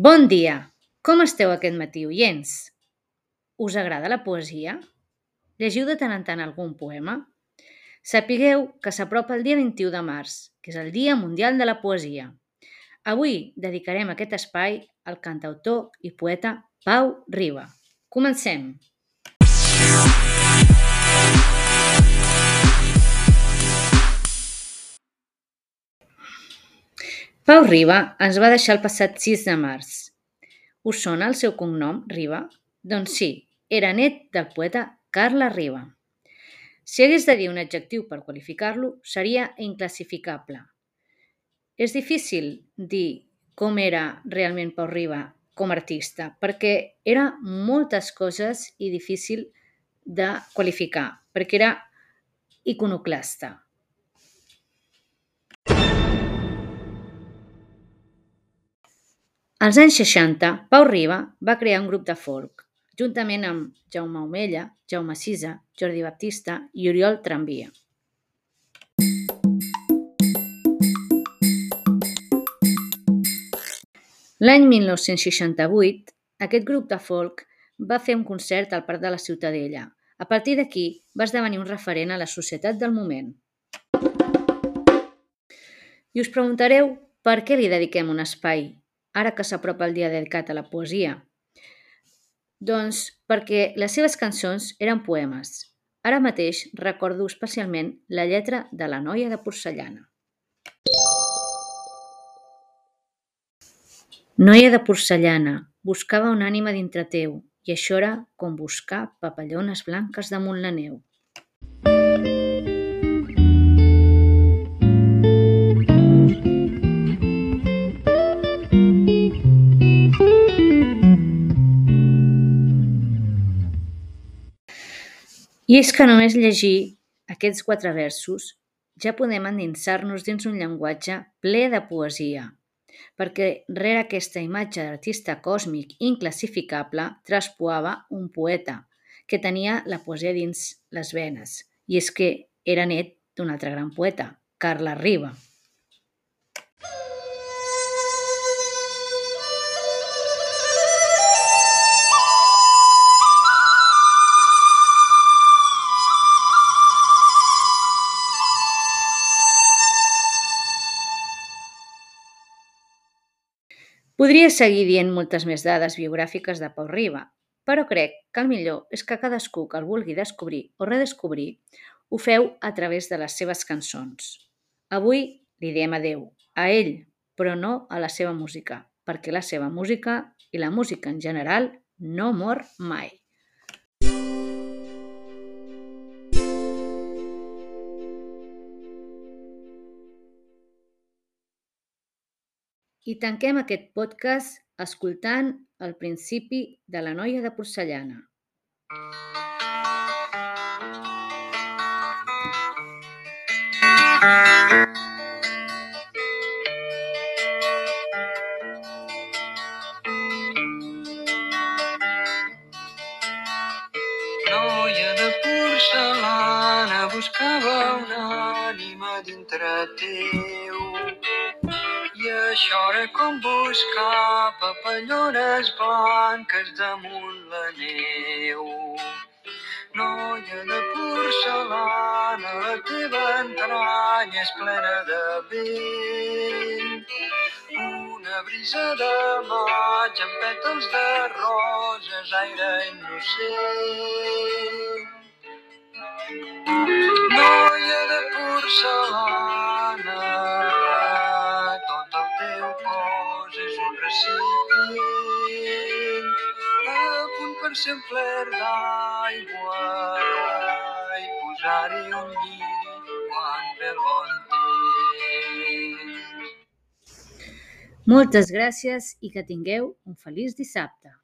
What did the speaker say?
Bon dia! Com esteu aquest matí, oients? Us agrada la poesia? Llegiu de tant en tant algun poema? Sapigueu que s'apropa el dia 21 de març, que és el Dia Mundial de la Poesia. Avui dedicarem aquest espai al cantautor i poeta Pau Riba. Comencem! Pau Riba ens va deixar el passat 6 de març. Us sona el seu cognom, Riba? Doncs sí, era net del poeta Carla Riba. Si hagués de dir un adjectiu per qualificar-lo, seria inclassificable. És difícil dir com era realment Pau Riba com a artista, perquè era moltes coses i difícil de qualificar, perquè era iconoclasta. Als anys 60, Pau Riba va crear un grup de folk, juntament amb Jaume Omella, Jaume Sisa, Jordi Baptista i Oriol Tramvia. L'any 1968, aquest grup de folk va fer un concert al Parc de la Ciutadella. A partir d'aquí, va esdevenir un referent a la societat del moment. I us preguntareu per què li dediquem un espai ara que s'apropa el dia dedicat a la poesia? Doncs perquè les seves cançons eren poemes. Ara mateix recordo especialment la lletra de La noia de porcellana. Noia de porcellana, buscava una ànima dintre teu, i això era com buscar papallones blanques damunt la neu. I és que només llegir aquests quatre versos ja podem endinsar-nos dins un llenguatge ple de poesia, perquè rere aquesta imatge d'artista còsmic inclassificable traspoava un poeta que tenia la poesia dins les venes, i és que era net d'un altre gran poeta, Carles Riba. Podria seguir dient moltes més dades biogràfiques de Pau Riba, però crec que el millor és que cadascú que el vulgui descobrir o redescobrir ho feu a través de les seves cançons. Avui li diem adeu a ell, però no a la seva música, perquè la seva música i la música en general no mor mai. I tanquem aquest podcast escoltant el principi de La noia de porcellana. Noia de porcellana buscava una ànima dintre teu. Era com buscar papallones blanques damunt la neu. Noia de porcellana, la teva entranya és plena de vent. Una brisa de maig amb pètals de roses, aire innocent. Noia de porcellana, per ser omplert d'aigua i posar-hi un lliri quan ve bon temps. Moltes gràcies i que tingueu un feliç dissabte.